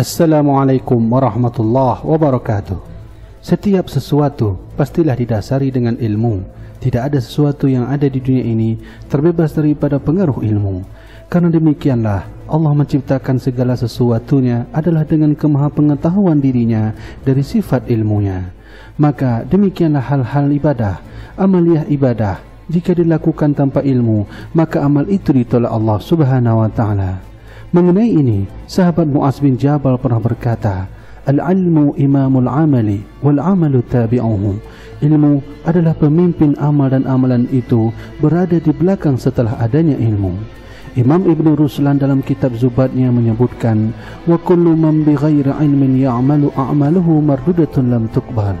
Assalamualaikum warahmatullahi wabarakatuh. Setiap sesuatu pastilah didasari dengan ilmu. Tidak ada sesuatu yang ada di dunia ini terbebas daripada pengaruh ilmu. Karena demikianlah Allah menciptakan segala sesuatunya adalah dengan kemahapengetahuan dirinya dari sifat ilmunya. Maka demikianlah hal-hal ibadah, amaliyah ibadah jika dilakukan tanpa ilmu, maka amal itu ditolak Allah Subhanahu wa taala. Mengenai ini, sahabat Muaz bin Jabal pernah berkata, "Al-ilmu imamul amali wal amalu tabi'uhu." Ilmu adalah pemimpin amal dan amalan itu berada di belakang setelah adanya ilmu. Imam Ibn Ruslan dalam kitab Zubatnya menyebutkan, "Wa kullu man bighairi ilmin ya'malu a'maluhu mardudatun lam tuqbal."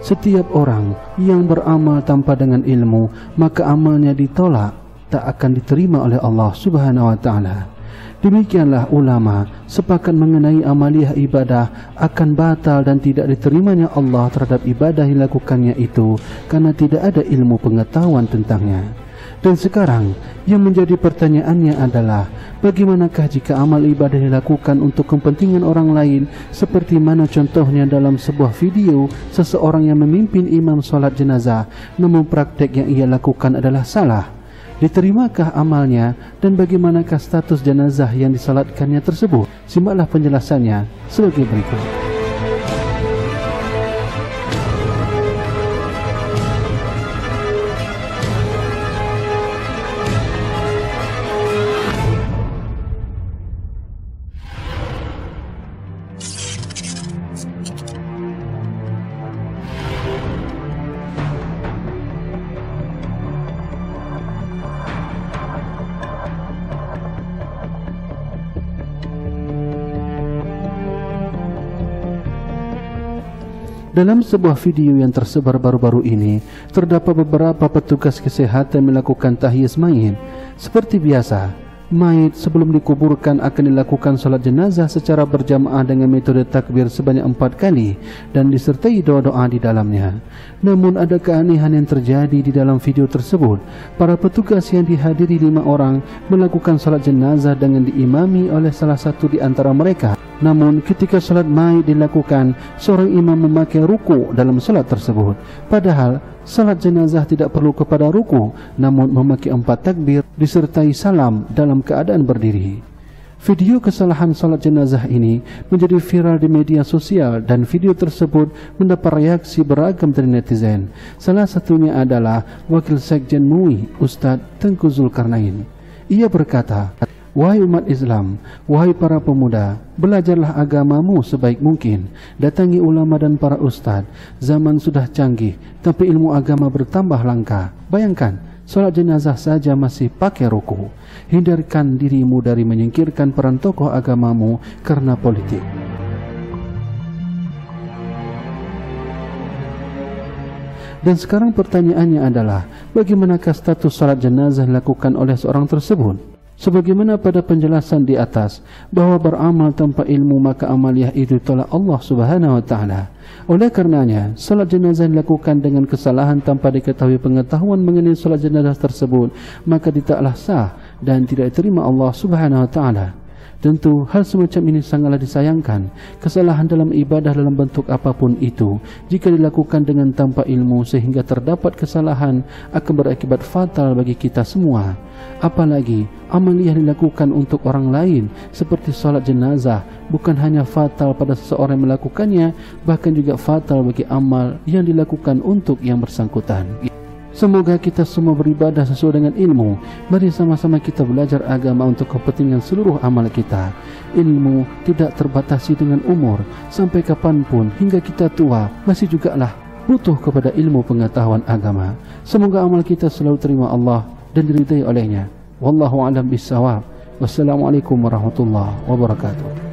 Setiap orang yang beramal tanpa dengan ilmu, maka amalnya ditolak, tak akan diterima oleh Allah Subhanahu wa taala. Demikianlah ulama sepakat mengenai amaliyah ibadah akan batal dan tidak diterimanya Allah terhadap ibadah yang dilakukannya itu karena tidak ada ilmu pengetahuan tentangnya. Dan sekarang yang menjadi pertanyaannya adalah bagaimanakah jika amal ibadah dilakukan untuk kepentingan orang lain seperti mana contohnya dalam sebuah video seseorang yang memimpin imam solat jenazah namun praktek yang ia lakukan adalah salah. Diterimakah amalnya dan bagaimanakah status jenazah yang disalatkannya tersebut? Simaklah penjelasannya sebagai berikut. Dalam sebuah video yang tersebar baru-baru ini, terdapat beberapa petugas kesehatan melakukan tahyis mayit. Seperti biasa, mayit sebelum dikuburkan akan dilakukan solat jenazah secara berjamaah dengan metode takbir sebanyak empat kali dan disertai doa-doa di dalamnya. Namun ada keanehan yang terjadi di dalam video tersebut. Para petugas yang dihadiri lima orang melakukan solat jenazah dengan diimami oleh salah satu di antara mereka. Namun ketika salat mayit dilakukan, seorang imam memakai ruku dalam salat tersebut. Padahal salat jenazah tidak perlu kepada ruku, namun memakai empat takbir disertai salam dalam keadaan berdiri. Video kesalahan salat jenazah ini menjadi viral di media sosial dan video tersebut mendapat reaksi beragam dari netizen. Salah satunya adalah Wakil Sekjen MUI, Ustaz Tengku Zulkarnain. Ia berkata, Wahai umat Islam, wahai para pemuda, belajarlah agamamu sebaik mungkin. Datangi ulama dan para ustaz. Zaman sudah canggih, tapi ilmu agama bertambah langka. Bayangkan, solat jenazah saja masih pakai ruku. Hindarkan dirimu dari menyingkirkan peran tokoh agamamu karena politik. Dan sekarang pertanyaannya adalah, bagaimanakah status salat jenazah dilakukan oleh seorang tersebut? Sebagaimana pada penjelasan di atas bahawa beramal tanpa ilmu maka amaliyah itu tolak Allah Subhanahu wa taala. Oleh karenanya, salat jenazah dilakukan dengan kesalahan tanpa diketahui pengetahuan mengenai salat jenazah tersebut, maka tidaklah sah dan tidak diterima Allah Subhanahu wa taala. Tentu hal semacam ini sangatlah disayangkan. Kesalahan dalam ibadah dalam bentuk apapun itu Jika dilakukan dengan tanpa ilmu sehingga terdapat kesalahan Akan berakibat fatal bagi kita semua. Apalagi amal yang dilakukan untuk orang lain Seperti salat jenazah Bukan hanya fatal pada seseorang yang melakukannya Bahkan juga fatal bagi amal yang dilakukan untuk yang bersangkutan Semoga kita semua beribadah sesuai dengan ilmu. Mari sama-sama kita belajar agama untuk kepentingan seluruh amal kita. Ilmu tidak terbatasi dengan umur. Sampai kapanpun hingga kita tua masih juga lah butuh kepada ilmu pengetahuan agama. Semoga amal kita selalu terima Allah dan diridai olehnya. Wallahu a'lam bissawab. Wassalamualaikum warahmatullahi wabarakatuh.